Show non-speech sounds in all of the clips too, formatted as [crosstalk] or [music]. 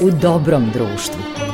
u dobrom društvu.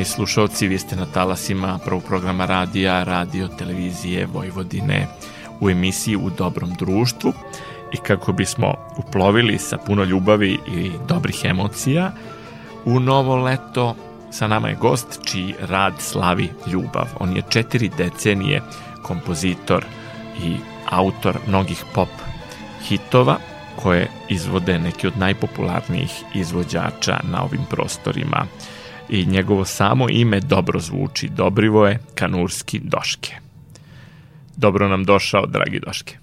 Poštovani slušalci, vi ste na talasima prvog programa radija, radio, televizije Vojvodine u emisiji U dobrom društvu i kako bismo uplovili sa puno ljubavi i dobrih emocija, u novo leto sa nama je gost čiji rad slavi ljubav. On je četiri decenije kompozitor i autor mnogih pop hitova koje izvode neki od najpopularnijih izvođača na ovim prostorima i njegovo samo ime dobro zvuči. Dobrivoje Kanurski Doške. Dobro nam došao, dragi Doške.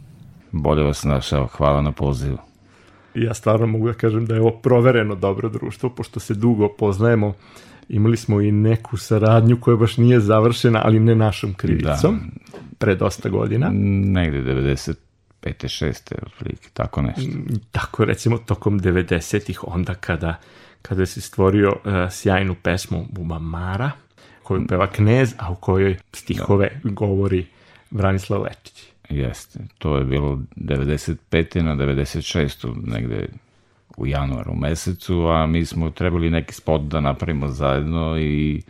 Bolje vas našao, hvala na pozivu. Ja stvarno mogu da kažem da je ovo provereno dobro društvo, pošto se dugo poznajemo. Imali smo i neku saradnju koja baš nije završena, ali ne našom krivicom, da. pre dosta godina. Negde 95. 6. otprilike, tako nešto. Tako recimo tokom 90-ih, onda kada kada si stvorio uh, sjajnu pesmu Bubamara, koju peva Knez, a u kojoj stihove da. govori Branislav Lečić. Jeste, to je bilo 95. na 96. negde u januaru mesecu, a mi smo trebali neki spot da napravimo zajedno i...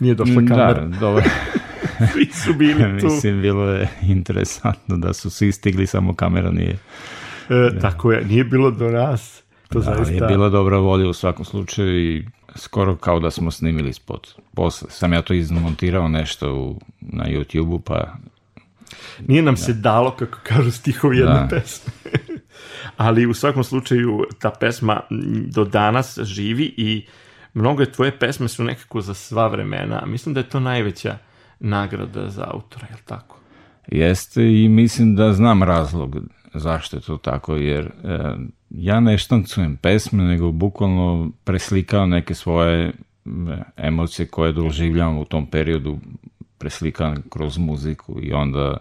Nije došla da, kamera. Da, dobro. [laughs] svi su bili [laughs] tu. Mislim, bilo je interesantno da su svi stigli, samo kamera nije. E, tako je, nije bilo do nas To da, zaista... je bila dobra volja u svakom slučaju i skoro kao da smo snimili spot. Posle sam ja to izmontirao nešto u, na YouTube-u, pa... Nije nam da. se dalo, kako kažu stihovi jedne da. pesme. [laughs] Ali u svakom slučaju ta pesma do danas živi i mnoge tvoje pesme su nekako za sva vremena. Mislim da je to najveća nagrada za autora, je li tako? Jeste i mislim da znam razlog zašto je to tako, jer e, ja ne štancujem pesme, nego bukvalno preslikavam neke svoje e, emocije koje doživljavam u tom periodu, preslikavam kroz muziku i onda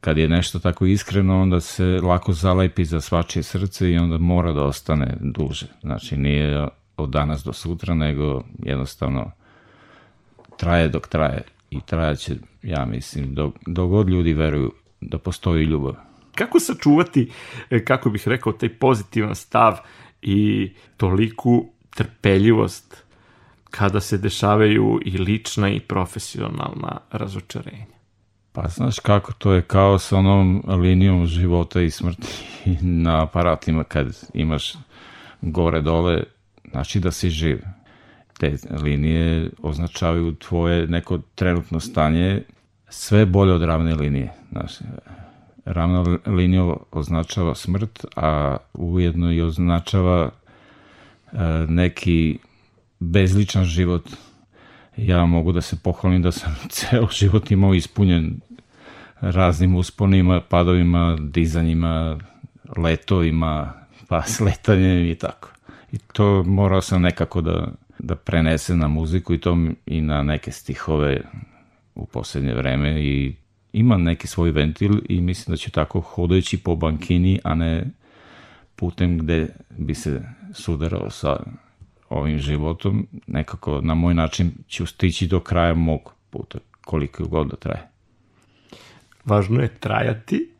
kad je nešto tako iskreno, onda se lako zalepi za svačije srce i onda mora da ostane duže. Znači nije od danas do sutra, nego jednostavno traje dok traje i trajaće, ja mislim, dok, dok god ljudi veruju da postoji ljubav kako sačuvati, e, kako bih rekao, taj pozitivan stav i toliku trpeljivost kada se dešavaju i lična i profesionalna razočarenja? Pa znaš kako to je kao sa onom linijom života i smrti [laughs] na aparatima kad imaš gore dole, znači da si živ. Te linije označavaju tvoje neko trenutno stanje sve bolje od ravne linije. Znači, ravna linija označava smrt, a ujedno i označava e, neki bezličan život. Ja mogu da se pohvalim da sam [laughs] ceo život imao ispunjen raznim usponima, padovima, dizanjima, letovima, pa sletanjem [laughs] i tako. I to morao sam nekako da, da prenesem na muziku i to i na neke stihove u poslednje vreme i ima neki svoj ventil i mislim da će tako hodajući po bankini, a ne putem gde bi se sudarao sa ovim životom, nekako na moj način ću stići do kraja mog puta, koliko god da traje. Važno je trajati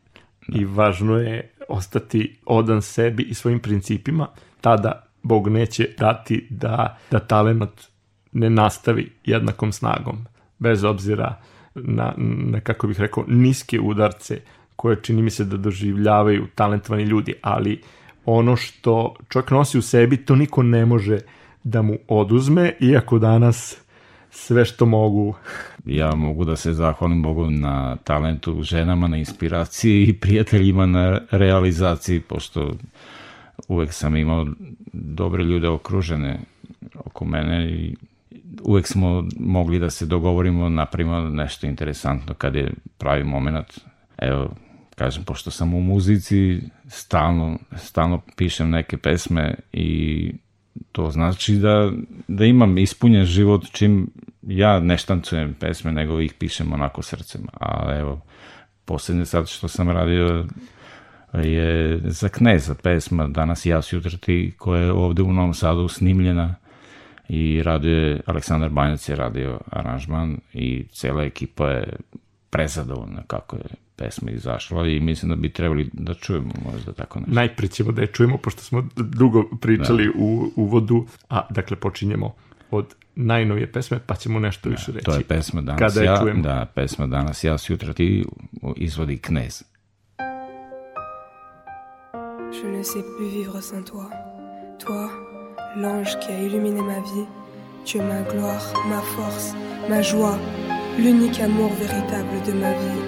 da. i važno je ostati odan sebi i svojim principima, tada Bog neće dati da, da talent ne nastavi jednakom snagom, bez obzira na, na, kako bih rekao, niske udarce koje čini mi se da doživljavaju talentovani ljudi, ali ono što čovjek nosi u sebi, to niko ne može da mu oduzme, iako danas sve što mogu. Ja mogu da se zahvalim Bogu na talentu ženama, na inspiraciji i prijateljima na realizaciji, pošto uvek sam imao dobre ljude okružene oko mene i uvek smo mogli da se dogovorimo, napravimo nešto interesantno kad je pravi moment. Evo, kažem, pošto sam u muzici, stalno, stalno pišem neke pesme i to znači da, da imam ispunjen život čim ja ne štancujem pesme, nego ih pišem onako srcem. A evo, posljednje sad što sam radio je za Kneza pesma Danas ja, sutra ti, koja je ovde u Novom Sadu snimljena i radio je, Aleksandar Banjac je radio aranžman i cela ekipa je prezadovoljna kako je pesma izašla i mislim da bi trebali da čujemo možda tako nešto. Najpre ćemo da je čujemo, pošto smo dugo pričali da. u uvodu, a dakle počinjemo od najnovije pesme, pa ćemo nešto da, više reći. To je pesma danas Kada ja, čujemo. da, pesma danas ja, sutra ti izvodi Knez. Je ne sais plus vivre sans toi. Toi, l'ange qui a illuminé ma vie. Tu es ma gloire, ma force, ma joie, l'unique amour véritable de ma vie.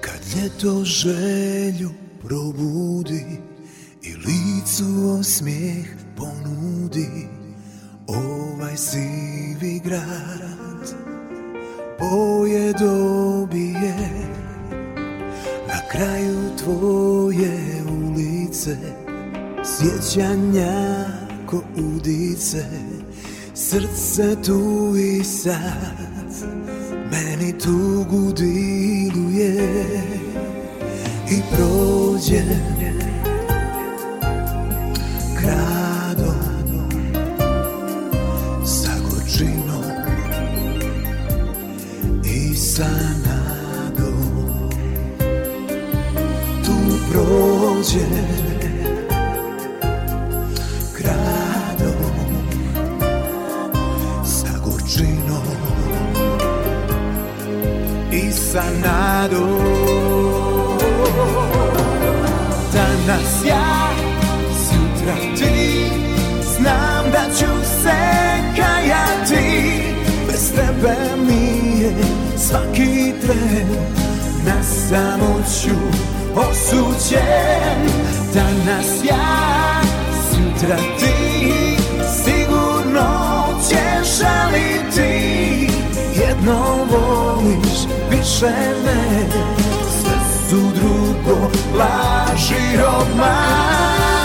Kad ljeto želju probudi i licu osmijeh ponudi ovaj sivi grad boje dobije kraju tvoje ulice sjećanja ko udice srce tu i sad meni tugu diluje i prođe gradom sa gorčinom i sa prođe gradom sa gorčinom i sa nadom. Danas ja, sutra ti Znam da ću se kajati. Bez tebe mi je svaki tren. Na samoću osuđen Danas ja, sutra ti Sigurno ćeš žaliti. Jedno voliš, više ne su drugo laži obmane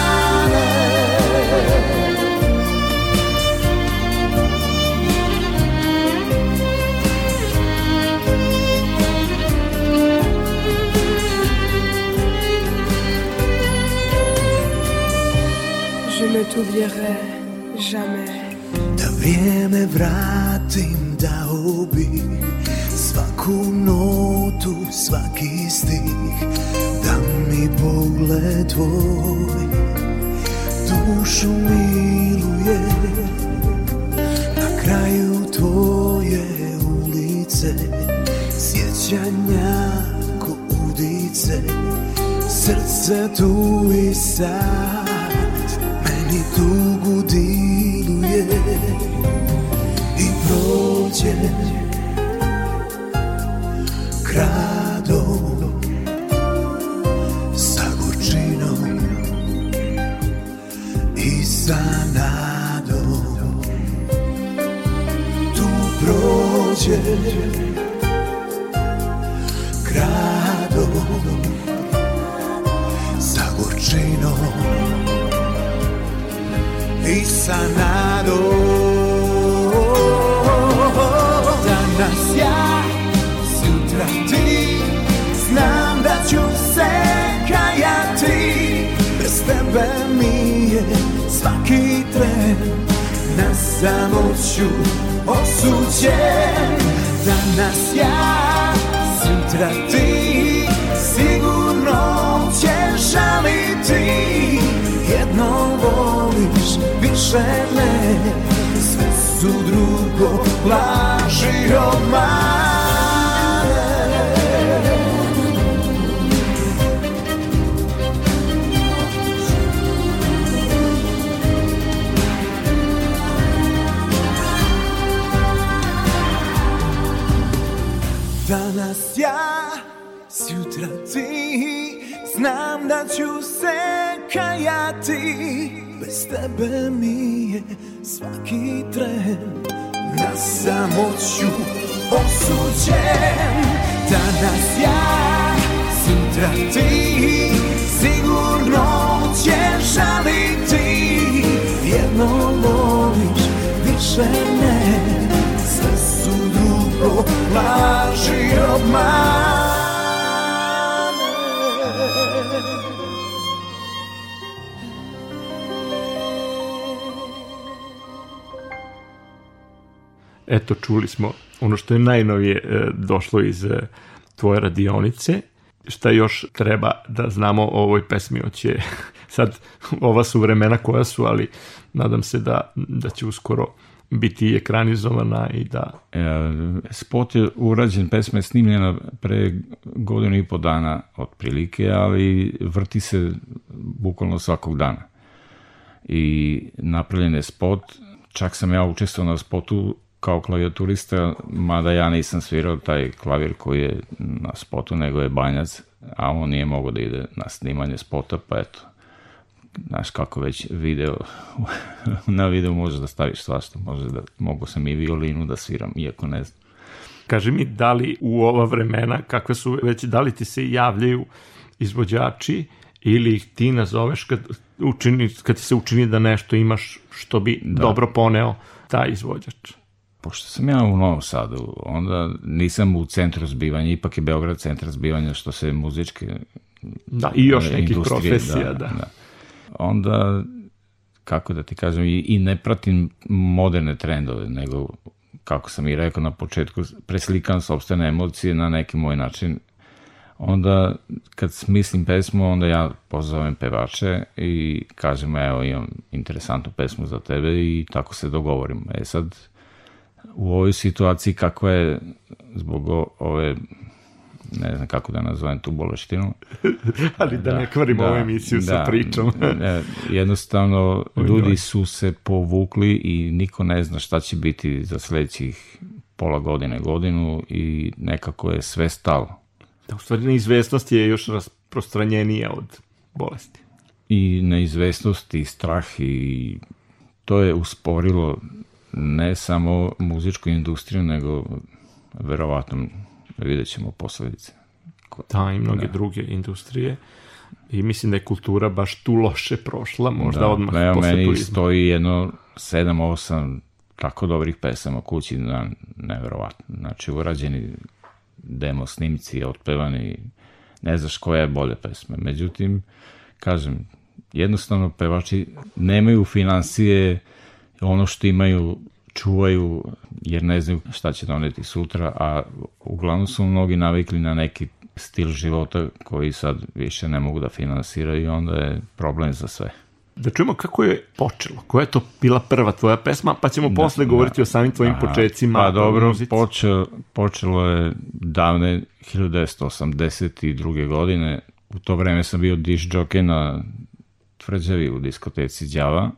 ne t'oublierai jamais. Da vrijeme vratim da ubih svaku notu, svaki stih. Da mi pogled tvoj dušu miluje Na kraju tvoje ulice Sjećanja ko udice Srce tu i sad Meni tugu diluje I prođe gradom sa gorčinom i sa nadom tu prođe gradom sa gorčinom i sa nadom danas ja ću se kajati Bez tebe mi je svaki tren Na samoću osuđen Danas ja, sutra ti Sigurno ćeš žaliti Jedno voliš, više ne Sve su drugo laži obman Danas ja, sutra ti Znam da ću se kajati Bez tebe mi je svaki tren. Na samoću osuđen Danas ja, sutra ti Sigurno će žaliti. Jedno voliš, više ne Sve su drugo laži i Eto, čuli smo ono što je najnovije e, došlo iz e, tvoje radionice. Šta još treba da znamo o ovoj pesmi? Oće, [laughs] sad, ova su vremena koja su, ali nadam se da, da će uskoro biti ekranizovana i da... E, spot je urađen, pesma je snimljena pre godinu i po dana otprilike, ali vrti se bukvalno svakog dana. I napravljen je spot, čak sam ja učestvovao na spotu kao klavijaturista, mada ja nisam svirao taj klavir koji je na spotu, nego je banjac, a on nije mogao da ide na snimanje spota, pa eto, znaš kako već video, [laughs] na video možeš da staviš svašta, može da, mogu sam i violinu da sviram, iako ne znam. Kaži mi, da li u ova vremena, kakve su već, da li ti se javljaju izvođači ili ih ti nazoveš kad, učini, kad ti se učini da nešto imaš što bi da. dobro poneo taj izvođač? Pošto sam ja u Novom Sadu, onda nisam u centru zbivanja, ipak je Beograd centar zbivanja što se muzičke da, i još nekih profesija, da, da. da. Onda, kako da ti kažem, i, i ne pratim moderne trendove, nego, kako sam i rekao na početku, preslikam sobstvene emocije na neki moj način. Onda, kad smislim pesmu, onda ja pozovem pevače i kažem, evo, imam interesantnu pesmu za tebe i tako se dogovorim. E sad, u ovoj situaciji kakva je zbog ove ne znam kako da nazovem tu boleštinu. [laughs] Ali da, da ne kvarimo da, ovu emisiju da, sa pričom. jednostavno, ljudi su se povukli i niko ne zna šta će biti za sledećih pola godine, godinu i nekako je sve stalo. Da, u stvari neizvestnost je još rasprostranjenija od bolesti. I neizvestnost i strah i to je usporilo ne samo muzičku industriju, nego verovatno vidjet ćemo posledice. Da, i mnoge da. druge industrije. I mislim da je kultura baš tu loše prošla, možda da, odmah evo, posle meni turizma. stoji jedno 7-8 tako dobrih pesama kući, na, neverovatno. Znači, urađeni demo snimci, otpevani, ne znaš koja je bolja pesma. Međutim, kažem, jednostavno pevači nemaju financije ono što imaju čuvaju jer ne znaju šta će doneti sutra, a uglavnom su mnogi navikli na neki stil života koji sad više ne mogu da finansiraju i onda je problem za sve. Da čujemo kako je počelo, koja je to bila prva tvoja pesma, pa ćemo da, posle da, govoriti o samim tvojim aha, početcima. Pa dobro, počelo, počelo je davne 1982. godine, u to vreme sam bio diš džoke na tvrđavi u diskoteci Đava,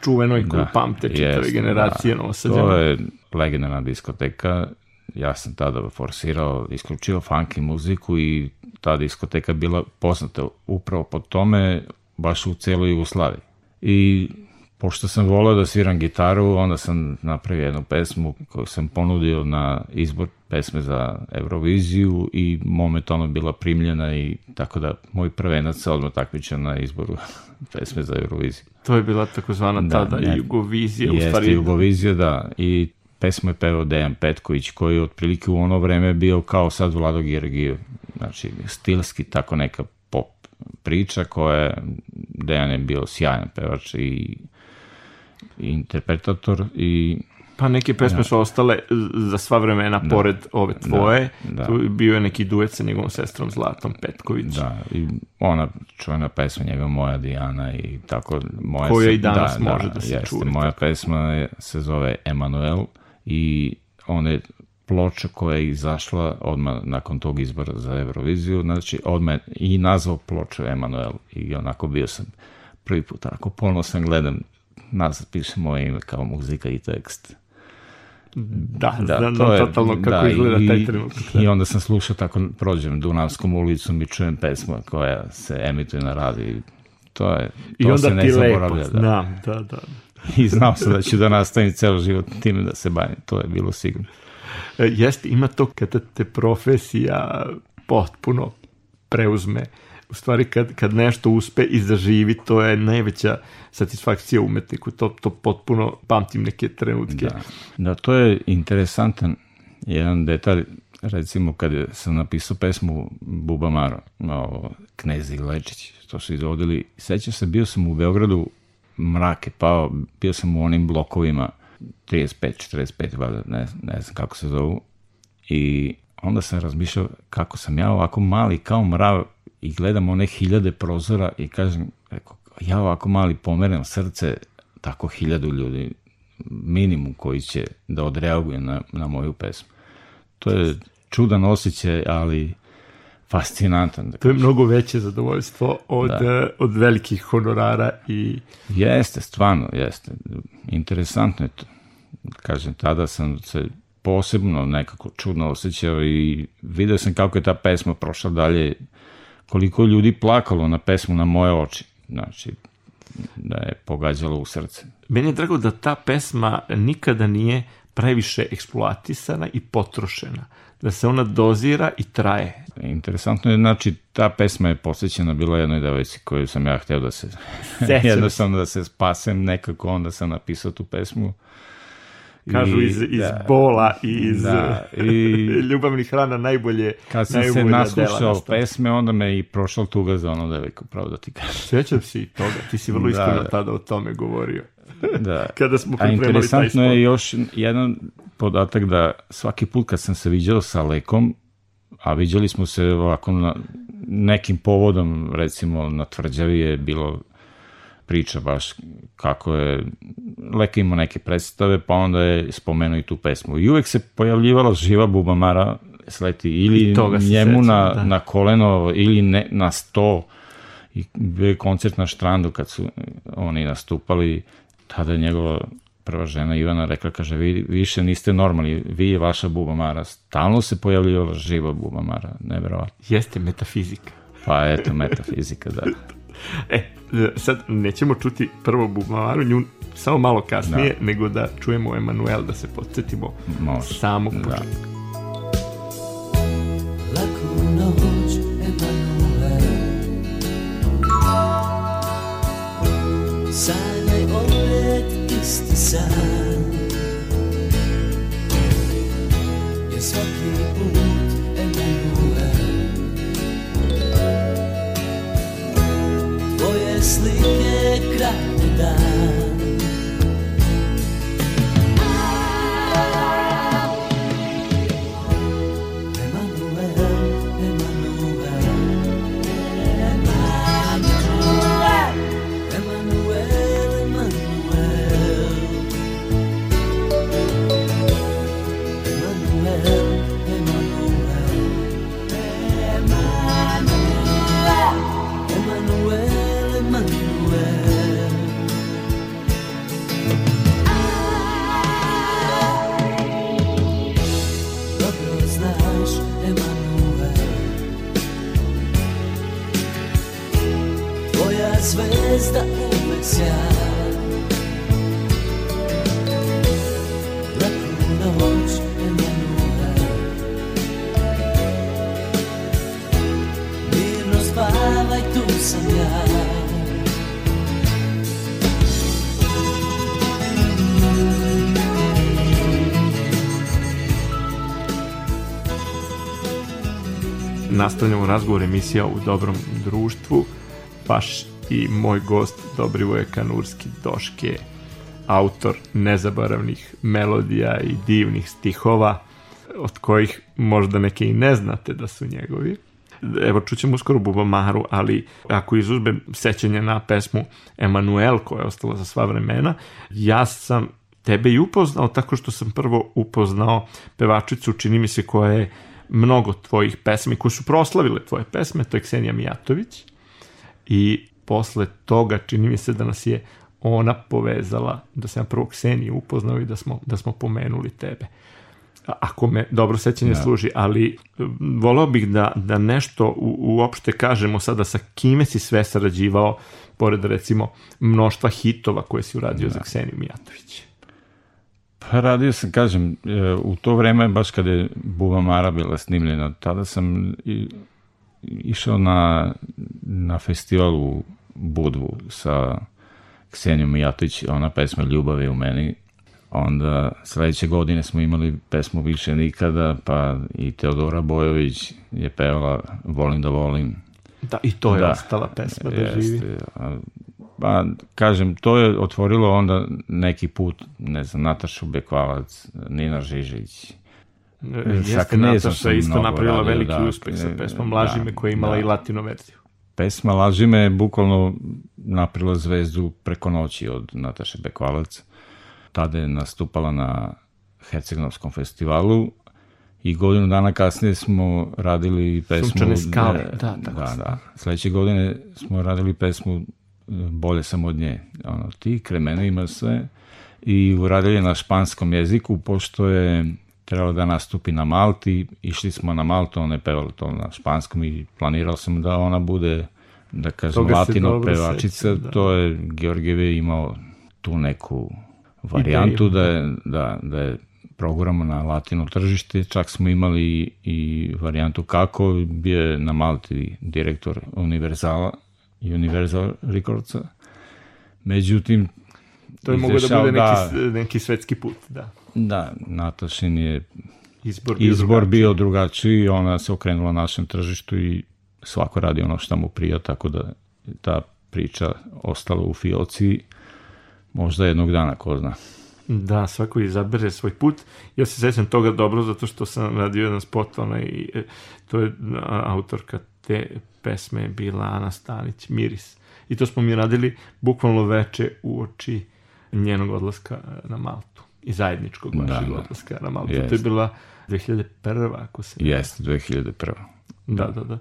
čuvenoj koju da, pamte čitave jest, generacije da, novosađana. To je legendarna diskoteka. Ja sam tada forsirao isključivo funky muziku i ta diskoteka bila poznata upravo po tome baš u celoj Jugoslaviji. I pošto sam volao da sviram gitaru, onda sam napravio jednu pesmu koju sam ponudio na izbor pesme za Euroviziju i momentalno bila primljena i tako da moj prvenac se odmah takmičio na izboru [laughs] pesme za Euroviziju. To je bila takozvana da, tada ne, Jugovizija. Jeste, u stvari... Jugovizija, da. I pesmu je pevao Dejan Petković, koji je otprilike u ono vreme bio kao sad Vlado Gergiju. Znači, stilski tako neka pop priča koja je, Dejan je bio sjajan pevač i, i interpretator i Pa neke pesme da. su ostale za sva vremena da. pored ove da. tvoje. Tu bio je neki duet sa njegovom sestrom Zlatom Petković. Da, i ona čuvena pesma njega Moja Dijana i tako. Moja Koja se, i danas da, može da, da se jeste, čuje. Moja pesma je, se zove Emanuel i ona je ploča koja je izašla odmah nakon tog izbora za Euroviziju, znači odmah i nazvao ploču Emanuel i onako bio sam prvi put, onako ponosan gledam nazad piše moje ime kao muzika i tekst. Da, da, znam to je, totalno kako da, izgleda i, taj trenutak. Da. I onda sam slušao tako, prođem Dunavskom ulicom i čujem pesmu koja se emituje na radiju. To je, to I onda se ne ti zaboravlja. Lepo, da. da, da. I znao sam da ću da nastavim ceo život time da se bavim, to je bilo sigurno. E, jeste, ima to kada te profesija potpuno preuzme. U stvari kad, kad nešto uspe i zaživi, to je najveća satisfakcija umetniku. To, to potpuno pamtim neke trenutke. Da, da to je interesantan jedan detalj recimo kad sam napisao pesmu Buba Maro, o, Knezi Lečić, to su izvodili, sećam se, bio sam u Beogradu, mrak je pao, bio sam u onim blokovima 35, 45, valjda, ne, ne znam kako se zovu, i onda sam razmišljao kako sam ja ovako mali kao mrav i gledam one hiljade prozora i kažem, reko, ja ovako mali pomerem srce, tako hiljadu ljudi, minimum koji će da odreaguje na, na moju pesmu. To je čudan osjećaj, ali fascinantan. Da to je mnogo veće zadovoljstvo od, da. od velikih honorara i... Jeste, stvarno, jeste. Interesantno je to. Kažem, tada sam se posebno nekako čudno osjećao i video sam kako je ta pesma prošla dalje, koliko ljudi plakalo na pesmu na moje oči. Znači, da je pogađalo u srce. Meni je drago da ta pesma nikada nije previše eksploatisana i potrošena da se ona dozira i traje. Interesantno je, znači, ta pesma je posvećena bila jednoj devojci koju sam ja hteo da se, [laughs] jednostavno da se spasem nekako, onda sam napisao tu pesmu. Kažu I, iz, iz da, bola i iz da, i, [laughs] ljubavnih rana najbolje Kad sam se naslušao pesme, onda me i prošla tuga za ono devojku, pravo da ti kažem. Sjećam se i toga, ti si vrlo da, iskreno da. tada o tome govorio. Da. [laughs] Kada smo. A interesantno je još jedan podatak da svaki put kad sam se viđao sa Lekom, a viđali smo se ovako na nekim povodom, recimo na tvrđavi je bilo priča baš kako je Leka imao neke predstave, pa onda je spomenuo i tu pesmu. I uvek se pojavljivala živa bubamara sleti ili njemu sećam, na, da. na koleno ili ne, na sto i bio je koncert na štrandu kad su oni nastupali tada je njegova prva žena Ivana rekla, kaže, vi više niste normalni, vi je vaša bubamara. Stalno se pojavljivala živa bubamara, neverovatno. Jeste metafizika. Pa eto, metafizika, da. [laughs] e, sad nećemo čuti prvo bubamaru, nju samo malo kasnije, da. nego da čujemo Emanuel, da se podsjetimo Može. samog da. početka. Laku noć, Emanuel Sanjaj opet isti san Jer svaki никогда не дам. Nastavljamo razgovor emisija u dobrom društvu baš i moj gost Dobrivoje Kanurski Doške, autor nezaboravnih melodija i divnih stihova, od kojih možda neke i ne znate da su njegovi. Evo, čućemo uskoro Buba Maru, ali ako izuzbem sećanje na pesmu Emanuel, koja je ostala za sva vremena, ja sam tebe i upoznao tako što sam prvo upoznao pevačicu, čini mi se, koja je mnogo tvojih pesmi, koje su proslavile tvoje pesme, to je Ksenija Mijatović. I posle toga čini mi se da nas je ona povezala, da sam prvo Kseniju upoznao i da smo, da smo pomenuli tebe. ako me dobro sećanje služi, ali volao bih da, da nešto u, uopšte kažemo sada sa kime si sve sarađivao, pored recimo mnoštva hitova koje si uradio za Kseniju Mijatović. Pa radio sam, kažem, e, u to vreme, baš kada je Buba Mara bila snimljena, tada sam i, išao na, na festival u Budvu sa Ksenijom Mijatović, ona pesma Ljubav je u meni. Onda sledeće godine smo imali pesmu Više nikada, pa i Teodora Bojović je pevala Volim da volim. Da, i to je Da. ostala pesma da živi. Jeste, a, Pa, kažem, to je otvorilo onda neki put, ne znam, Natašu Bekvalac, Nina Žižić. E, Jeste, Nataša isto napravila radio, veliki da. uspeh sa E, pesmom da, Laži me koja je imala da. i latino verziju. Pesma Laži me je bukvalno napravila zvezdu preko noći od Nataše Bekvalac. Tada je nastupala na Hercegnovskom festivalu i godinu dana kasnije smo radili pesmu... Sunčane skale, da, tako da, da. Sledeće godine smo radili pesmu Bolje sam od nje. Ono, ti, kremeno ima sve. I uradili je na španskom jeziku, pošto je trebalo da nastupi na Malti, išli smo na Maltu, ona je pevala to na španskom i planirao sam da ona bude, da kažem, Toga latino pevačica, sećam, da. to je Georgijev imao tu neku varijantu Ideju, da je, da, da je proguramo na latino tržište, čak smo imali i varijantu kako, bio je na Malti direktor Univerzala Universal Recordsa. Međutim, To je mogo da bude neki, da. neki svetski put, da. Da, Natašin je Izbor bio izbor drugačiji. bio drugačiji, ona se okrenula našem tržištu i svako radi ono što mu prija, tako da ta priča ostala u fioci možda jednog dana, ko zna. Da, svako izabere svoj put. Ja se sećam toga dobro zato što sam radio jedan spot, onaj, e, to je autorka te pesme je bila Ana Stanić, Miris. I to smo mi radili bukvalno veče u oči njenog odlaska na Maltu i zajedničkog vašeg da. odlaska na Maltu. To je bila 2001. ako se... Jeste, 2001. Da, da, da.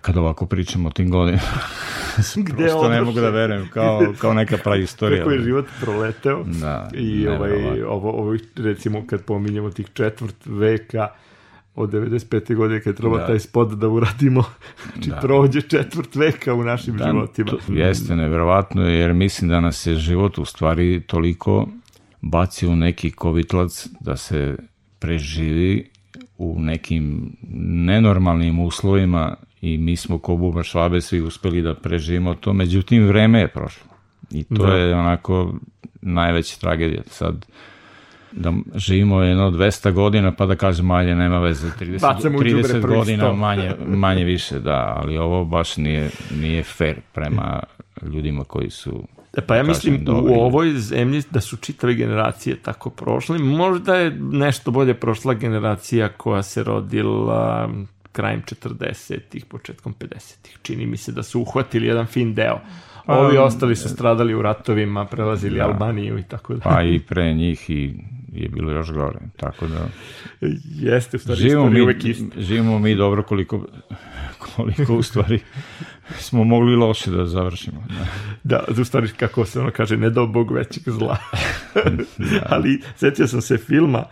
Kad ovako pričamo o tim godinama, [laughs] Gde prosto ne mogu da verujem, kao, kao neka praistorija. Kako je život proleteo. Da, I ovaj, ovo, ovo, recimo, kad pominjemo tih četvrt veka, od 95. godine kad treba Da. taj spot da uradimo, [laughs] znači Da. prođe četvrt veka u našim Da, životima. to jeste neverovatno, jer mislim da nas je život u stvari toliko bacio u neki kovitlac da se preživi u nekim nenormalnim uslovima i mi smo ko Buba Švabe svi uspeli da preživimo to, međutim vreme je prošlo. I to Da. je onako najveća tragedija. Sad, da živimo jedno 200 godina pa da kažemo ajde nema veze 30, Bacamo u đubre 30 prvih godina 100. manje, [laughs] manje više da, ali ovo baš nije, nije fair prema ljudima koji su E, Pa ja da mislim kažem, dobri. u ovoj zemlji da su čitave generacije tako prošle. Možda je nešto bolje prošla generacija koja se rodila krajem 40-ih, početkom 50-ih. Čini mi se da su uhvatili jedan fin deo. Ovi ostali su stradali u ratovima, prelazili Da. Albaniju i tako da. pa i pre njih i je bilo još gore. Tako da Jeste, u stvari, živimo mi, uvek ista. živimo mi dobro koliko, koliko u stvari smo mogli loše da završimo. Da. Da, u stvari, kako se ono kaže, ne dao Bog većeg zla. [laughs] ali, setio sam se filma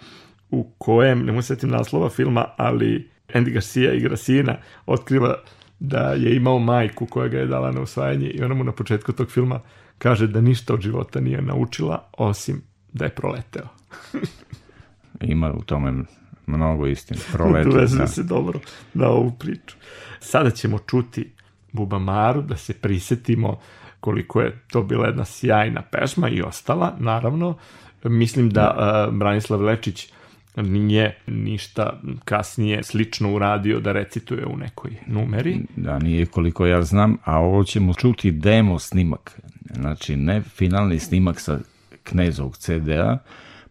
u kojem, ne mu setim naslova filma, ali Andy Garcia igra sina, otkriva da je imao majku koja ga je dala na usvajanje i ona mu na početku tog filma kaže da ništa od života nije naučila, osim da je proleteo. [laughs] Ima u tome mnogo istine. Dovezuje [laughs] da. se dobro na ovu priču. Sada ćemo čuti Bubamaru, da se prisetimo koliko je to bila jedna sjajna pesma i ostala, naravno. Mislim da uh, Branislav Lečić nije ništa kasnije slično uradio da recituje u nekoj numeri. Da, nije koliko ja znam, a ovo ćemo čuti demo snimak. Znači, ne finalni snimak sa knezovog CD-a,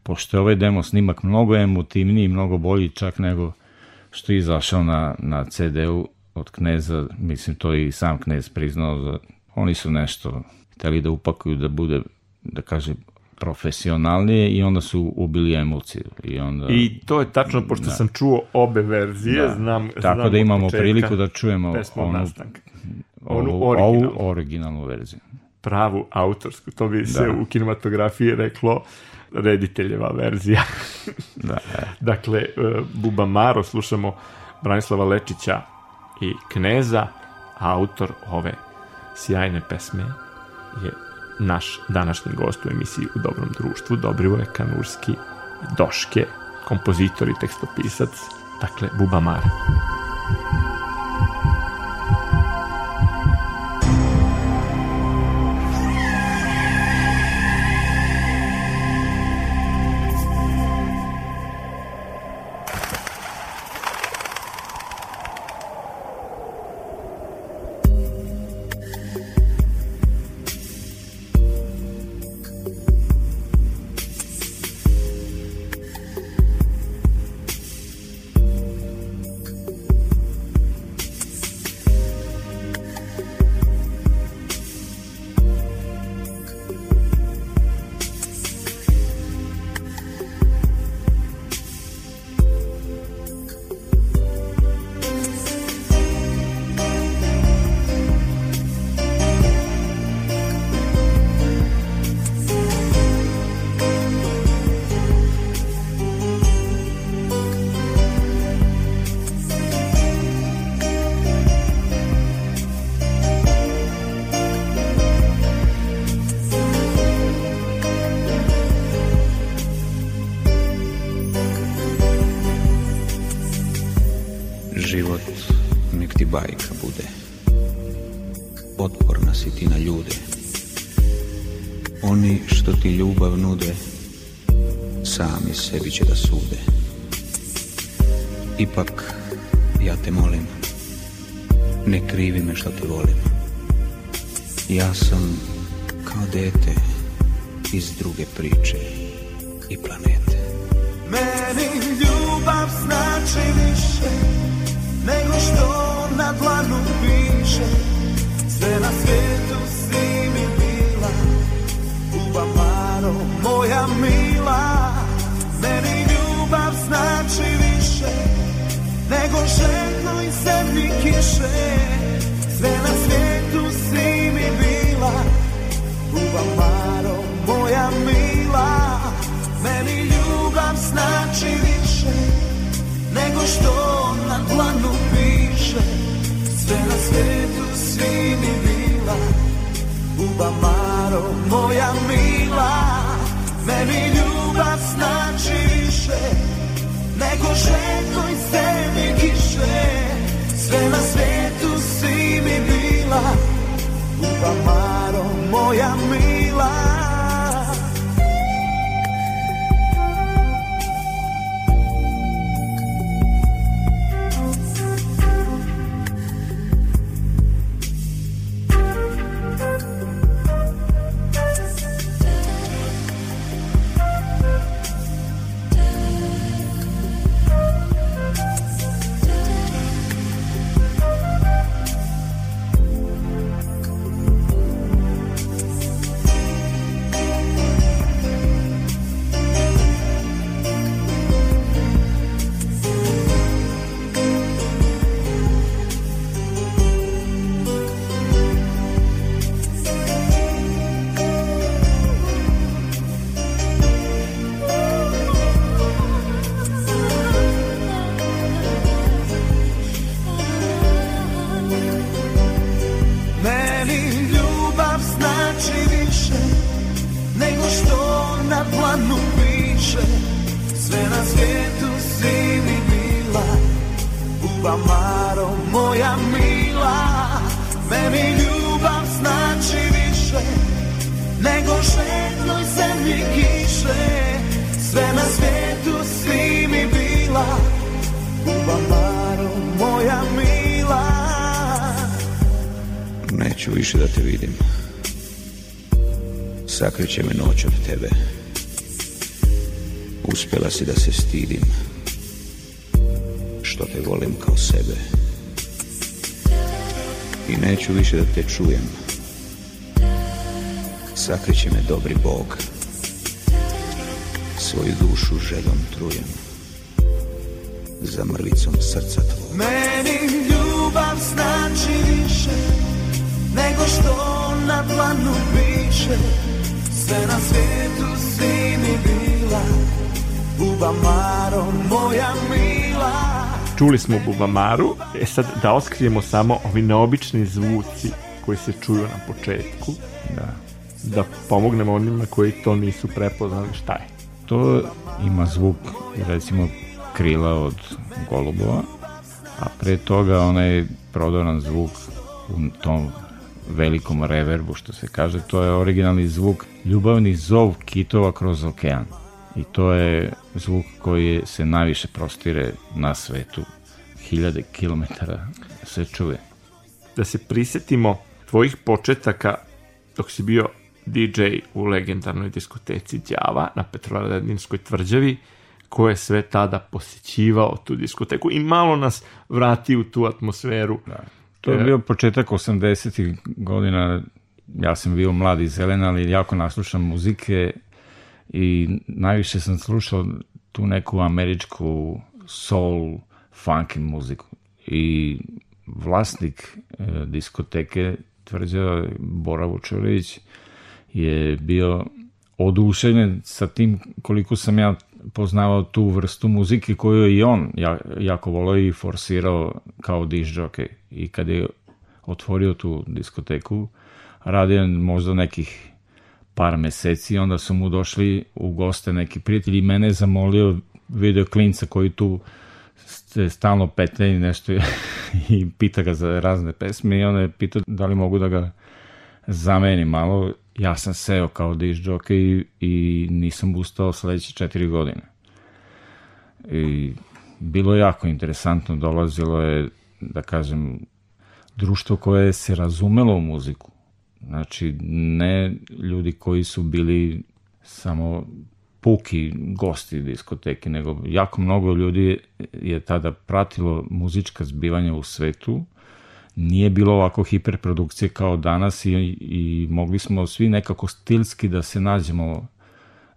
pošto je ovaj demo snimak mnogo emotivniji, mnogo bolji čak nego što je izašao na, na CD-u od kneza, mislim to i sam knez priznao, da oni su nešto hteli da upakuju da bude, da kaže, profesionalnije i onda su ubili emociju. I, onda, I to je tačno, pošto sam čuo obe verzije, Da. znam, Tako znam da imamo početka priliku da čujemo onu, nastanka. Onu ovu, originalnu. ovu originalnu verziju. pravu autorsku, to bi se Da. u kinematografiji reklo rediteljeva verzija. [laughs] Da, e. Dakle, e, Buba Maro, slušamo Branislava Lečića i Kneza, autor ove sjajne pesme je naš današnji gost u emisiji U dobrom društvu, Dobrivoje Kanurski Doške, kompozitor i tekstopisac, dakle Buba Maro. Što na dlanu piše Sve na svijetu si mi bila. Uba Maro, moja mila Meni ljubav znači više Nego željko i sebi kiše. Sve na svijetu si mi bila. Uba Maro, moja mila Neću više da te vidim. Sakriće me noć od tebe. Uspjela si da se stidim. Što te volim kao sebe. I neću više da te čujem. Sakriće me dobri Bog. Svoju dušu željom trujem. Za mrvicom srca tvog Meni ljubav znači više nego što na planu piše Sve na svijetu si mi bila Bubamaro moja mila Čuli smo Bubamaru, e sad da oskrijemo samo ovi neobični zvuci koji se čuju na početku, Da. da pomognemo onima koji to nisu prepoznali šta je. To ima zvuk, recimo, krila od golubova, a pre toga onaj prodoran zvuk u tom velikom reverbu, što se kaže, to je originalni zvuk, ljubavni zov kitova kroz okean. I to je zvuk koji se najviše prostire na svetu. Hiljade kilometara se čuje. Da se prisetimo tvojih početaka dok si bio DJ u legendarnoj diskoteci Đava na Petrovaradinskoj tvrđavi, ko je sve tada posjećivao tu diskoteku i malo nas vrati u tu atmosferu. Da. To je bio početak 80. godina, ja sam bio mladi zelen, ali jako naslušam muzike i najviše sam slušao tu neku američku soul, funky muziku. I vlasnik e, diskoteke tvrđava Bora Vučurović je bio oduševljen sa tim koliko sam ja poznavao tu vrstu muzike koju je i on ja, jako volao i forsirao kao diš jockey. I kad je otvorio tu diskoteku, radio možda nekih par meseci, onda su mu došli u goste neki prijatelji i mene je zamolio video klinca koji tu se stalno petlja i nešto [laughs] i pita ga za razne pesme i onda je pitao da li mogu da ga zameni malo. Ja sam seo kao diš jockey i, i nisam ustao sledeće četiri godine. I bilo je jako interesantno, dolazilo je, da kažem, društvo koje se razumelo u muziku. Znači, ne ljudi koji su bili samo puki gosti diskoteke, nego jako mnogo ljudi je tada pratilo muzička zbivanja u svetu, nije bilo ovako hiperprodukcije kao danas i, i mogli smo svi nekako stilski da se nađemo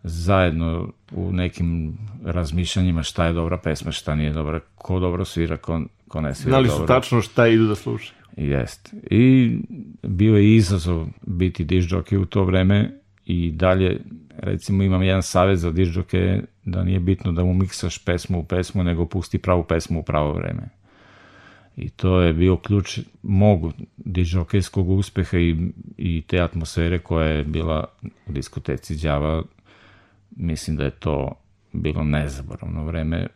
zajedno u nekim razmišljanjima šta je dobra pesma, šta nije dobra, ko dobro svira, ko, ko ne svira Znali dobro. su tačno šta idu da slušaju. Jest. I bio je izazov biti diš jockey u to vreme i dalje, recimo imam jedan savjet za diš jockey da nije bitno da mu miksaš pesmu u pesmu, nego pusti pravu pesmu u pravo vreme. I to je bio ključ mog dižokejskog uspeha i, i te atmosfere koja je bila u diskoteci Đava. Mislim da je to bilo nezaboravno vreme.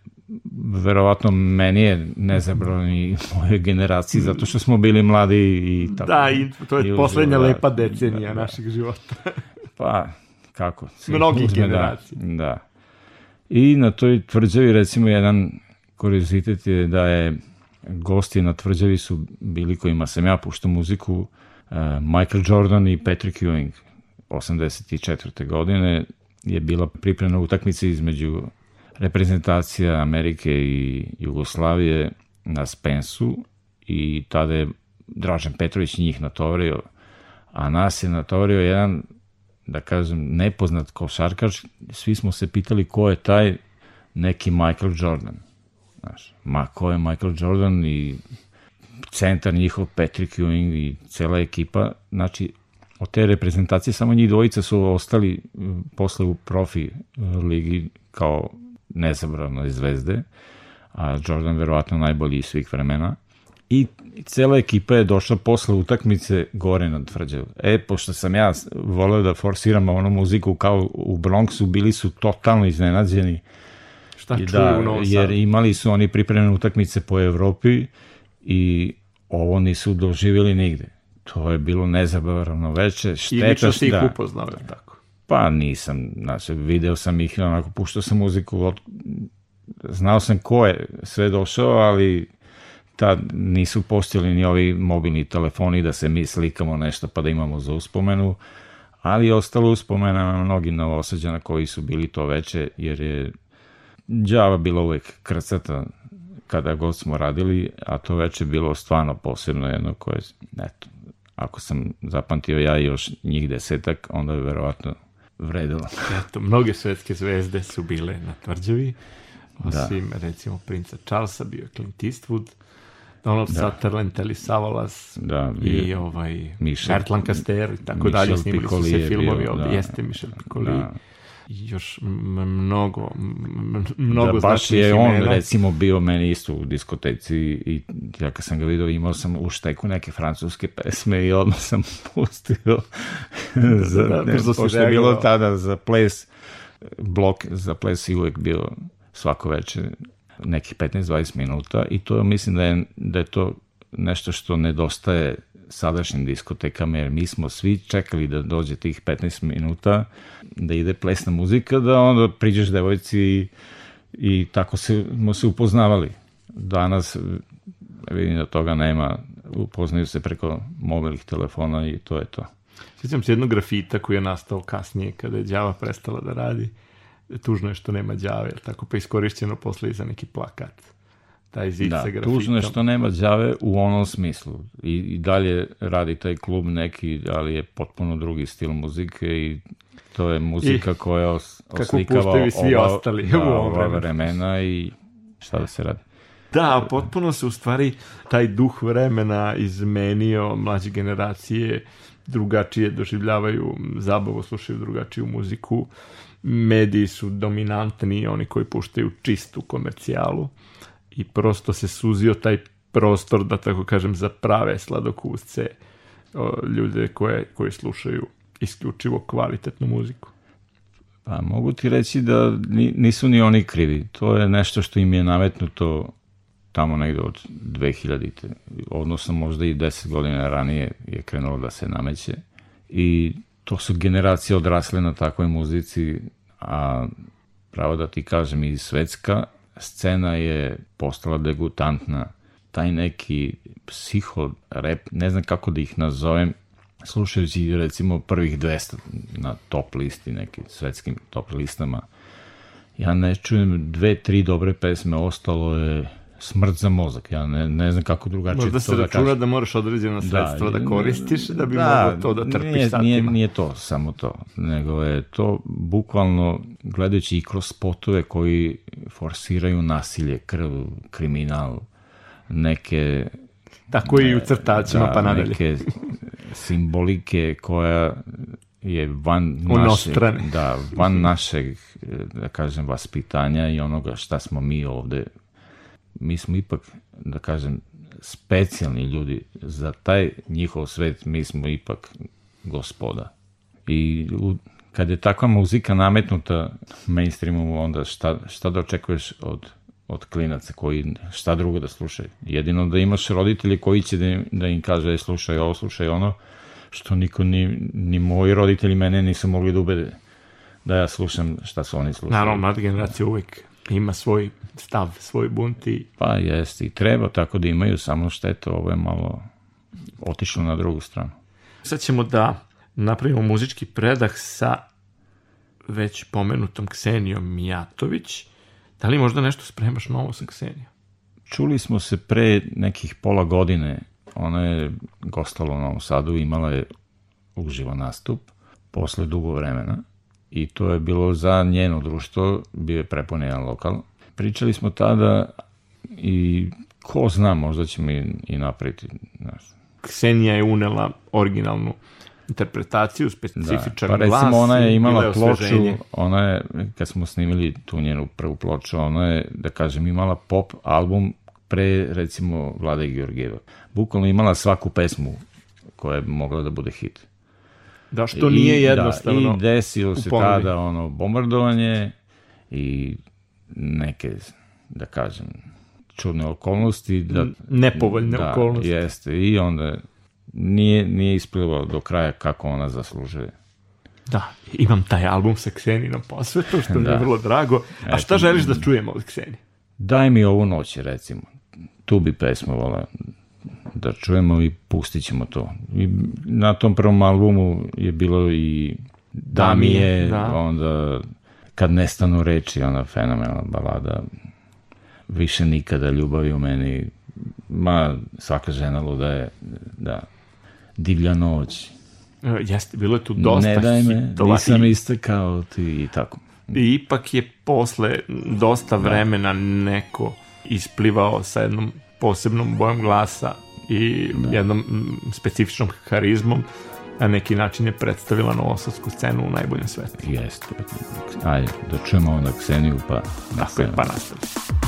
Verovatno meni je nezaboravno i moje generaciji, zato što smo bili mladi i tako. Da, i to je i poslednja uživo, lepa da, decenija da, da. našeg života. Pa, kako? se Mnogih uzme, generacija. Da, da. I na toj tvrđavi, recimo, jedan kuriozitet je da je gosti na tvrđavi su bili kojima sam ja puštao muziku uh, Michael Jordan i Patrick Ewing 84. godine je bila pripremna utakmica između reprezentacija Amerike i Jugoslavije na Spensu i tada je Dražen Petrović njih natovario, a nas je natovario jedan da kažem, nepoznat košarkaš, svi smo se pitali ko je taj neki Michael Jordan. Znaš, ma ko je Michael Jordan i centar njihov Patrick Ewing i cela ekipa, znači od te reprezentacije samo njih dvojica su ostali posle u profi e, ligi kao nezabravne zvezde, a Jordan verovatno najbolji iz svih vremena. I cela ekipa je došla posle utakmice gore na tvrđavu. E, pošto sam ja voleo da forsiram onu muziku kao u Bronxu, bili su totalno iznenađeni Šta I čuju da, u Novom jer Sadu? imali su oni pripremljene utakmice po Evropi i ovo nisu doživjeli nigde. To je bilo nezabavno veče. I Šteta, lično si ih da. upoznao, je tako? Pa nisam, znači, video sam ih, onako, puštao sam muziku, od, znao sam ko je sve došao, ali tad nisu postojali ni ovi mobilni telefoni da se mi slikamo nešto pa da imamo za uspomenu, ali je ostalo uspomena na mnogi novosađana koji su bili to veče, jer je Đava bila uvek krcata kada god smo radili, a to veče bilo stvarno posebno jedno koje, eto, ako sam zapamtio ja još njih desetak, onda je verovatno vredilo. [laughs] Eto, mnoge svetske zvezde su bile na tvrđavi, osim, da. recimo, princa Charlesa, bio je Clint Eastwood, Donald da. Sutherland, Telly Savalas Da, i ovaj Michel- Bert Lancaster i tako Michel dalje. Snimili su se je filmovi bio, da. Jeste Michel Piccoli. Da. I još mnogo, mnogo da, baš je on imena. recimo bio meni isto u diskoteci i ja kad sam ga vidio imao sam u šteku neke francuske pesme i odmah sam [laughs] pustio za, da, ne, brzo si pošto je bilo tada za ples blok za ples je uvek bio svako večer nekih 15-20 minuta i to mislim da je, da je to nešto što nedostaje sadašnjim diskotekama, jer mi smo svi čekali da dođe tih 15 minuta, da ide plesna muzika, da onda priđeš devojci i, i tako se, smo se upoznavali. Danas vidim da toga nema, upoznaju se preko mobilnih telefona i to je to. Sjećam se jednog grafita koji je nastao kasnije kada je Đava prestala da radi. Tužno je što nema Đave, tako pa iskorišćeno posle i za neki plakat. Taj zid Da, sa grafitom. tužno je što nema đave u onom smislu. I, I dalje radi taj klub neki, ali je potpuno drugi stil muzike i to je muzika koja os, kako oslikava i svi ova, ostali da, u ova vremena i šta da se radi. Da, potpuno se u stvari taj duh vremena izmenio, mlađe generacije drugačije doživljavaju zabavu, slušaju drugačiju muziku, mediji su dominantni, oni koji puštaju čistu komercijalu i prosto se suzio taj prostor, da tako kažem, za prave sladokusce, ljude koje, koji slušaju isključivo kvalitetnu muziku. Pa mogu ti reći da ni, nisu ni oni krivi. To je nešto što im je nametnuto tamo negde od 2000-te, odnosno možda i 10 godina ranije je krenulo da se nameće. I to su generacije odrasle na takvoj muzici, a pravo da ti kažem i svetska scena je postala degutantna. Taj neki psiho rap, ne znam kako da ih nazovem, slušajući recimo prvih 200 na top listi, nekim svetskim top listama, ja ne čujem dve, tri dobre pesme, ostalo je smrt za mozak. Ja ne, ne znam kako drugačije Možda to se da računa kažem. da moraš određena sredstva da, i- koristiš da bi mogao to da trpiš nije, satima. Nije, nije to samo to, nego je to bukvalno gledajući i kroz spotove koji forsiraju nasilje, krv, kriminal, neke Tako i u crtačima da, pa nadalje. neke simbolike koja je van našeg, da, van našeg, da kažem, vaspitanja i onoga šta smo mi ovde. Mi smo ipak, da kažem, specijalni ljudi. Za taj njihov svet mi smo ipak gospoda. I u, kad je takva muzika nametnuta mainstreamu, onda šta, šta da očekuješ od od klinaca koji šta drugo da slušaju. Jedino da imaš roditelje koji će da im, da im kaže "E, slušaj ovo, slušaj ono, što niko ni, ni moji roditelji mene nisu mogli da ubede da ja slušam šta su oni slušali. Naravno, mlada generacija uvek ima svoj stav, svoj bunt i Pa jeste i treba tako da imaju, samo šteta, ovo je malo otišlo na drugu stranu. sad ćemo da napravimo muzički predah sa već pomenutom Ksenijom Mijatović. Da li možda nešto spremaš novo sa Ksenijom? Čuli smo se pre nekih pola godine, ona je gostala u Novom Sadu, imala je uživo nastup posle dugo vremena i to je bilo za njeno društvo, bio je prepun jedan lokal. Pričali smo tada i ko zna, možda ćemo i, i napraviti. Znaš. Ksenija je unela originalnu interpretaciju, Da, specifičan pa glas. recimo ona je imala ploču, ona je, kad smo snimili tu njenu prvu ploču, ona je, da kažem, imala pop album pre, recimo, Vlade Georgijeva. Bukvalno imala svaku pesmu koja je mogla da bude hit. Da, što nije I, jednostavno. Da, I desilo se tada ono bombardovanje i neke, da kažem, čudne okolnosti. Da, Nepovoljne da, okolnosti. Jeste, i onda nije, nije isplivao do kraja kako ona zaslužuje. Da, imam taj album sa Kseninom posvetom, što mi je [laughs] Da. vrlo drago. A šta Eto. želiš da čujemo od Ksenije? Daj mi ovu noć, recimo. Tu bi pesmu vola da čujemo i pustit ćemo to. I na tom prvom albumu je bilo i Damije, da. onda Kad nestanu reči, ona fenomenalna balada. Više nikada ljubavi u meni. Ma svaka žena luda je da. Divlja noć. E, Jeste, bilo je tu dosta ne daj me, hitova nisam i, iste kao ti i tako. I ipak je posle dosta vremena neko isplivao sa jednom posebnom bojom glasa i da. jednom specifičnom harizmom na neki način je predstavila novosadsku scenu u najboljem svetu. Jeste. Ajde, da čujemo onda Kseniju pa nastavimo. Pa nastavimo.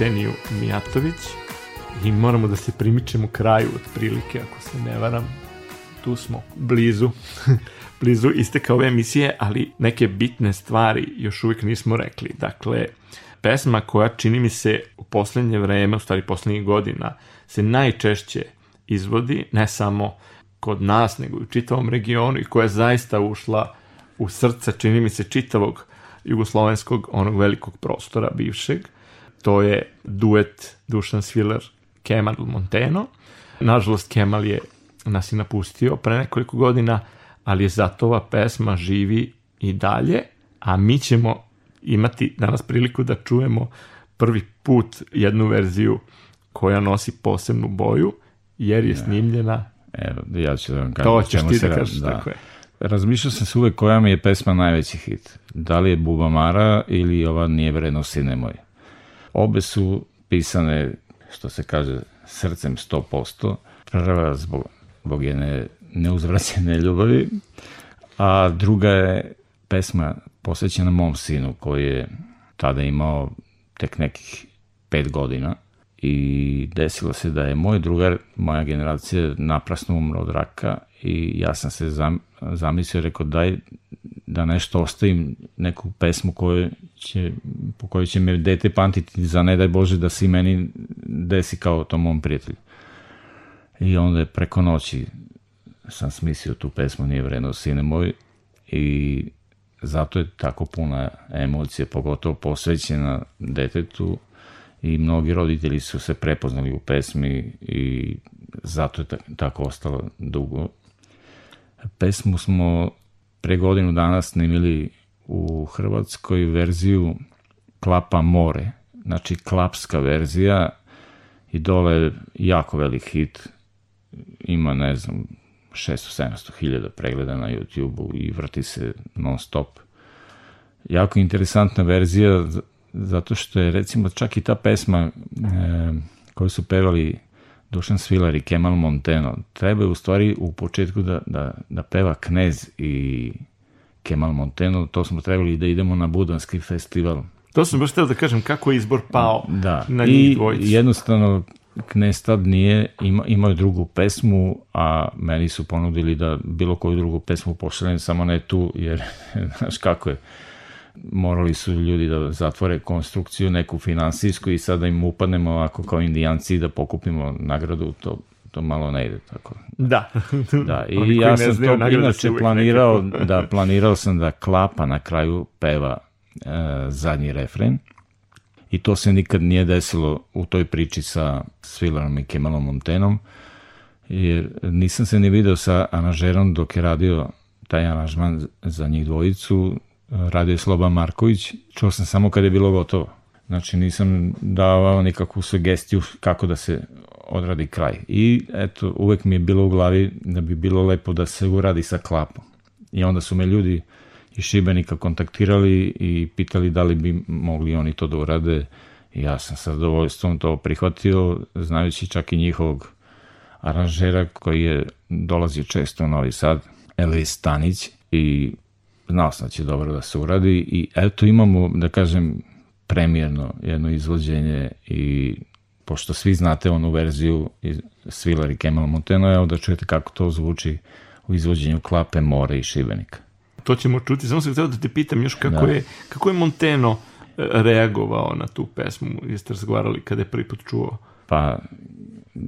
Kseniju Mijatović i moramo da se primičemo kraju otprilike, ako se ne varam. Tu smo blizu, [laughs] blizu isteka ove emisije, ali neke bitne stvari još uvijek nismo rekli. Dakle, pesma koja čini mi se u poslednje vreme, u stvari poslednjih godina, se najčešće izvodi, ne samo kod nas, nego i u čitavom regionu i koja je zaista ušla u srce, čini mi se, čitavog jugoslovenskog, onog velikog prostora bivšeg, to je duet Dušan Sviler Kemal Monteno. Nažalost, Kemal je nas i napustio pre nekoliko godina, ali je zato ova pesma živi i dalje, a mi ćemo imati danas priliku da čujemo prvi put jednu verziju koja nosi posebnu boju, jer je snimljena Evo, ja ću da vam kažem. To ćeš ti da kažeš, da. tako je. Razmišljao sam se uvek koja mi je pesma najveći hit. Da li je Bubamara ili ova Nije vredno sine moj. Obe su pisane, što se kaže, srcem 100%. Prva zbog, zbog jedne neuzvraćene ljubavi, a druga je pesma posvećena mom sinu koji je tada imao tek nekih pet godina i desilo se da je moj drugar, moja generacija naprasno umro od raka i ja sam se zam, zamislio, rekao daj da nešto ostavim, neku pesmu koju će, po kojoj će me dete pamtiti za ne daj Bože da se meni desi kao tom mom prijatelju. I onda je preko noći sam smislio tu pesmu Nije vredno sine moj i zato je tako puna emocije, pogotovo posvećena detetu i mnogi roditelji su se prepoznali u pesmi i zato je tako ostalo dugo. Pesmu smo pre godinu dana snimili u Hrvatskoj verziju Klapa more, znači klapska verzija i dole jako velik hit, ima ne znam 600-700 hiljada pregleda na YouTube-u i vrti se non stop. Jako interesantna verzija zato što je recimo čak i ta pesma e, koju su pevali Dušan Svilar i Kemal Monteno, treba je u stvari u početku da, da, da peva Knez i Kemal Monteno, to smo trebali da idemo na Budanski festival. To sam baš htio da kažem kako je izbor pao da. na I njih dvojicu. jednostavno Knez tad nije, ima, imao drugu pesmu, a meni su ponudili da bilo koju drugu pesmu pošaljem, samo ne tu, jer [laughs] znaš kako je, morali su ljudi da zatvore konstrukciju neku finansijsku i sada im upadnemo ovako kao indijanci da pokupimo nagradu, to, to malo ne ide tako. Da. Da, i [laughs] ja sam znaju, to inače planirao, nekako- da, planirao sam da Klapa na kraju peva e, zadnji refren i to se nikad nije desilo u toj priči sa Svilarom i Kemalom Montenom, jer nisam se ni video sa aranžerom dok je radio taj aranžman za njih dvojicu, radio je Marković, čuo sam samo kad je bilo gotovo. Znači nisam davao nikakvu sugestiju kako da se odradi kraj. I eto, uvek mi je bilo u glavi da bi bilo lepo da se uradi sa klapom. I onda su me ljudi iz Šibenika kontaktirali i pitali da li bi mogli oni to da urade. I ja sam sa zadovoljstvom to prihvatio, znajući čak i njihovog aranžera koji je dolazio često u Novi Sad, Elvis Stanić i znao sam da će dobro da se uradi i eto imamo, da kažem, premijerno jedno izvođenje i pošto svi znate onu verziju iz Svilar i Kemal Monteno, evo da čujete kako to zvuči u izvođenju Klape, More i Šibenika. To ćemo čuti. Samo sam htio da te pitam još kako, Da. je, kako je Monteno e, reagovao na tu pesmu. Jeste razgovarali kada je prvi put čuo? Pa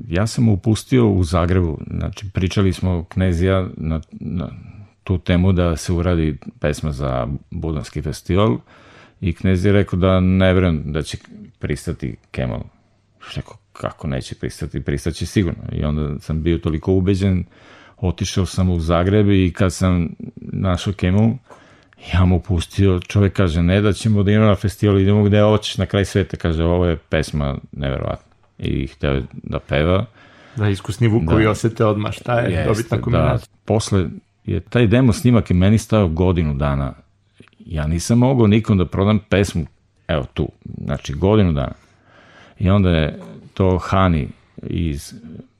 ja sam upustio u Zagrebu, znači pričali smo knez i ja na, na tu temu da se uradi pesma za Budanski festival i knez je rekao da ne verujem da će pristati Kemal. Rekao, kako neće pristati, pristaće sigurno. I onda sam bio toliko ubeđen, otišao sam u Zagreb i kad sam našao Kemal, ja mu pustio, čovjek kaže, ne da ćemo da idemo na festival, idemo gde hoćeš na kraj sveta, kaže, ovo je pesma neverovatna. I hteo je da peva. Da, iskusni Vukovi Da. osete odmah šta je Jeste, dobitna da. kombinacija. Posle je taj demo snimak je meni stao godinu dana. Ja nisam mogao nikom da prodam pesmu, evo tu, znači godinu dana. I onda je to Hani iz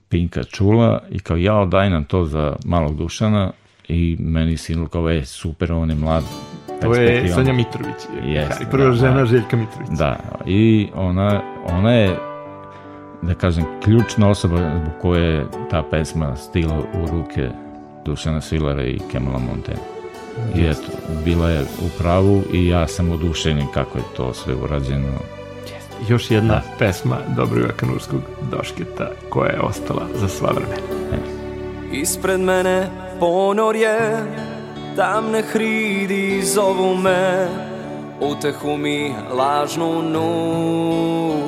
Pinka čula i kao jao daj nam to za malog dušana i meni sinul kao je super, on je mlad. To je. Sonja Mitrović. Jeste, prva da, žena da. Željka Mitrović. Da, i ona, ona je, da kažem, ključna osoba zbog koje je ta pesma stigla u ruke Dušana Svilara i Kemala Montena. I eto, bila je u pravu i ja sam oduševljen kako je to sve urađeno. Još jedna pesma Dobroga Kanurskog Došketa koja je ostala za sva vremena. Ispred mene ponorje Tamne hridi zovu me Utehu mi lažnu nude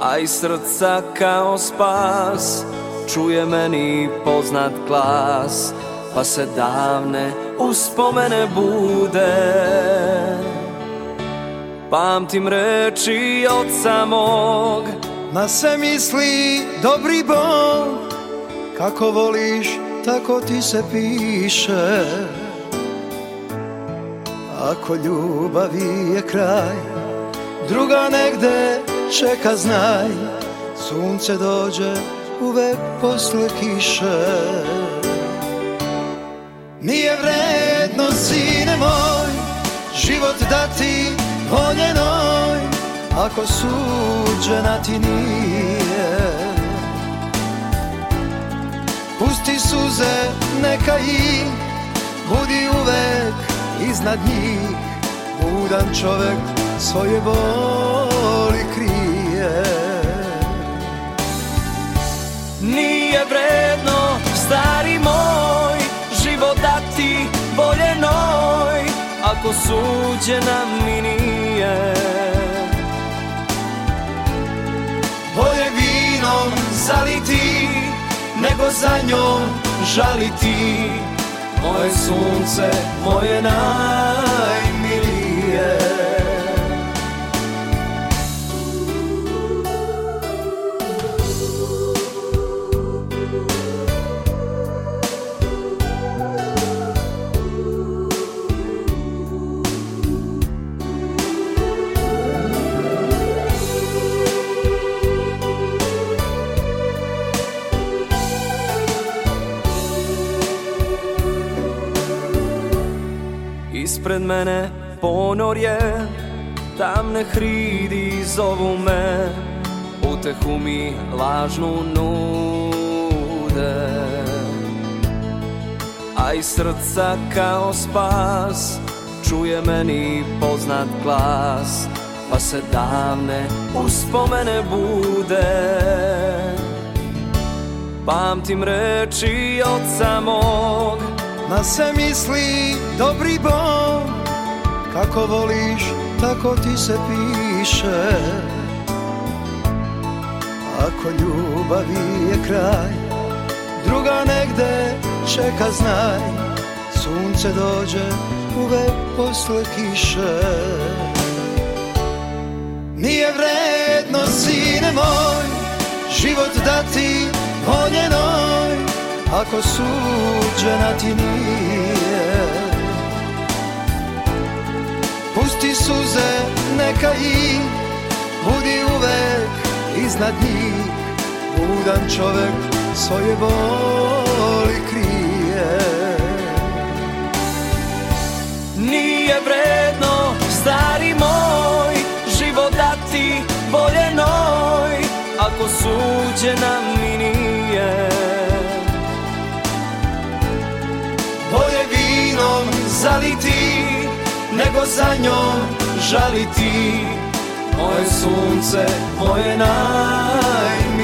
A iz srca kao spas Čuje meni poznat glas Pa se davne uspomene bude. Pamtim reči oca mog. Na sve misli dobri Bog Kako voliš, tako ti se piše. Ako ljubavi je kraj Druga negde čeka znaj. Sunce dođe uvek posle kiše. Nije vredno, sine moj Život dati voljenoj Ako suđena ti nije. Pusti suze, neka ih Budi uvek iznad njih. Budan čovek svoje boli krije Nije vredno, stari moj, život dati voljenoj, ako suđena mi nije. Bolje vinom zaliti Nego za njom žaliti Moje sunce, moje najmilije Ispred mene ponorje Tamne hridi zovu me. Utehu mi lažnu nude. A iz srca kao spas Čuje meni poznat glas Pa se davne uspomene bude. Pamtim reči od samog Na se misli dobri Bog Kako voliš, tako ti se piše. Ako ljubavi je kraj Druga negde čeka znaj. Sunce dođe uvek posle kiše. Nije vredno, sine moj Život dati voljenoj Ako suđena ti nije. Pusti suze, neka ih Budi uvek iznad njih. Budan čovek svoje boli krije. Nije vredno, stari moj Život dati voljenoj Ako suđena mi nije zaliti Nego za njom žaliti Moje sunce, moje najmilije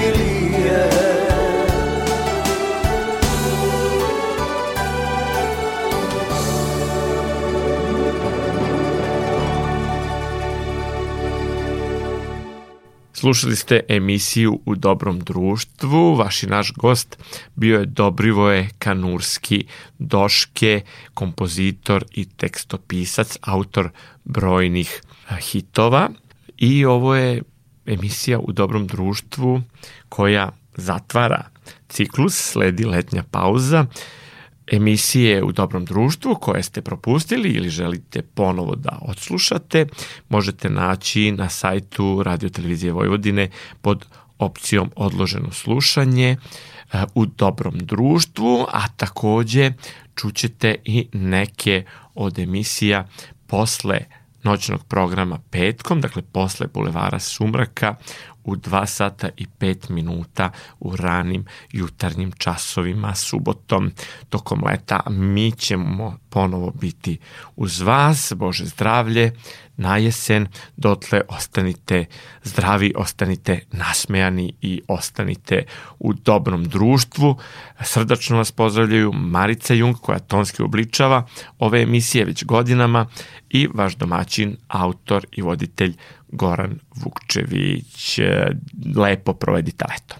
Slušali ste emisiju U dobrom društvu. Vaš i naš gost bio je Dobrivoje Kanurski Doške, kompozitor i tekstopisac, autor brojnih hitova. I ovo je emisija U dobrom društvu koja zatvara ciklus, sledi letnja pauza emisije u dobrom društvu koje ste propustili ili želite ponovo da odslušate, možete naći na sajtu Radio Televizije Vojvodine pod opcijom odloženo slušanje u dobrom društvu, a takođe čućete i neke od emisija posle noćnog programa petkom, dakle posle Bulevara Sumraka u 2 sata i 5 minuta u ranim jutarnjim časovima subotom tokom leta. Mi ćemo ponovo biti uz vas, Bože zdravlje, na jesen, dotle ostanite zdravi, ostanite nasmejani i ostanite u dobrom društvu. Srdačno vas pozdravljaju Marica Jung koja tonski obličava ove emisije već godinama i vaš domaćin, autor i voditelj Goran Vukčević. Lepo provedite leto.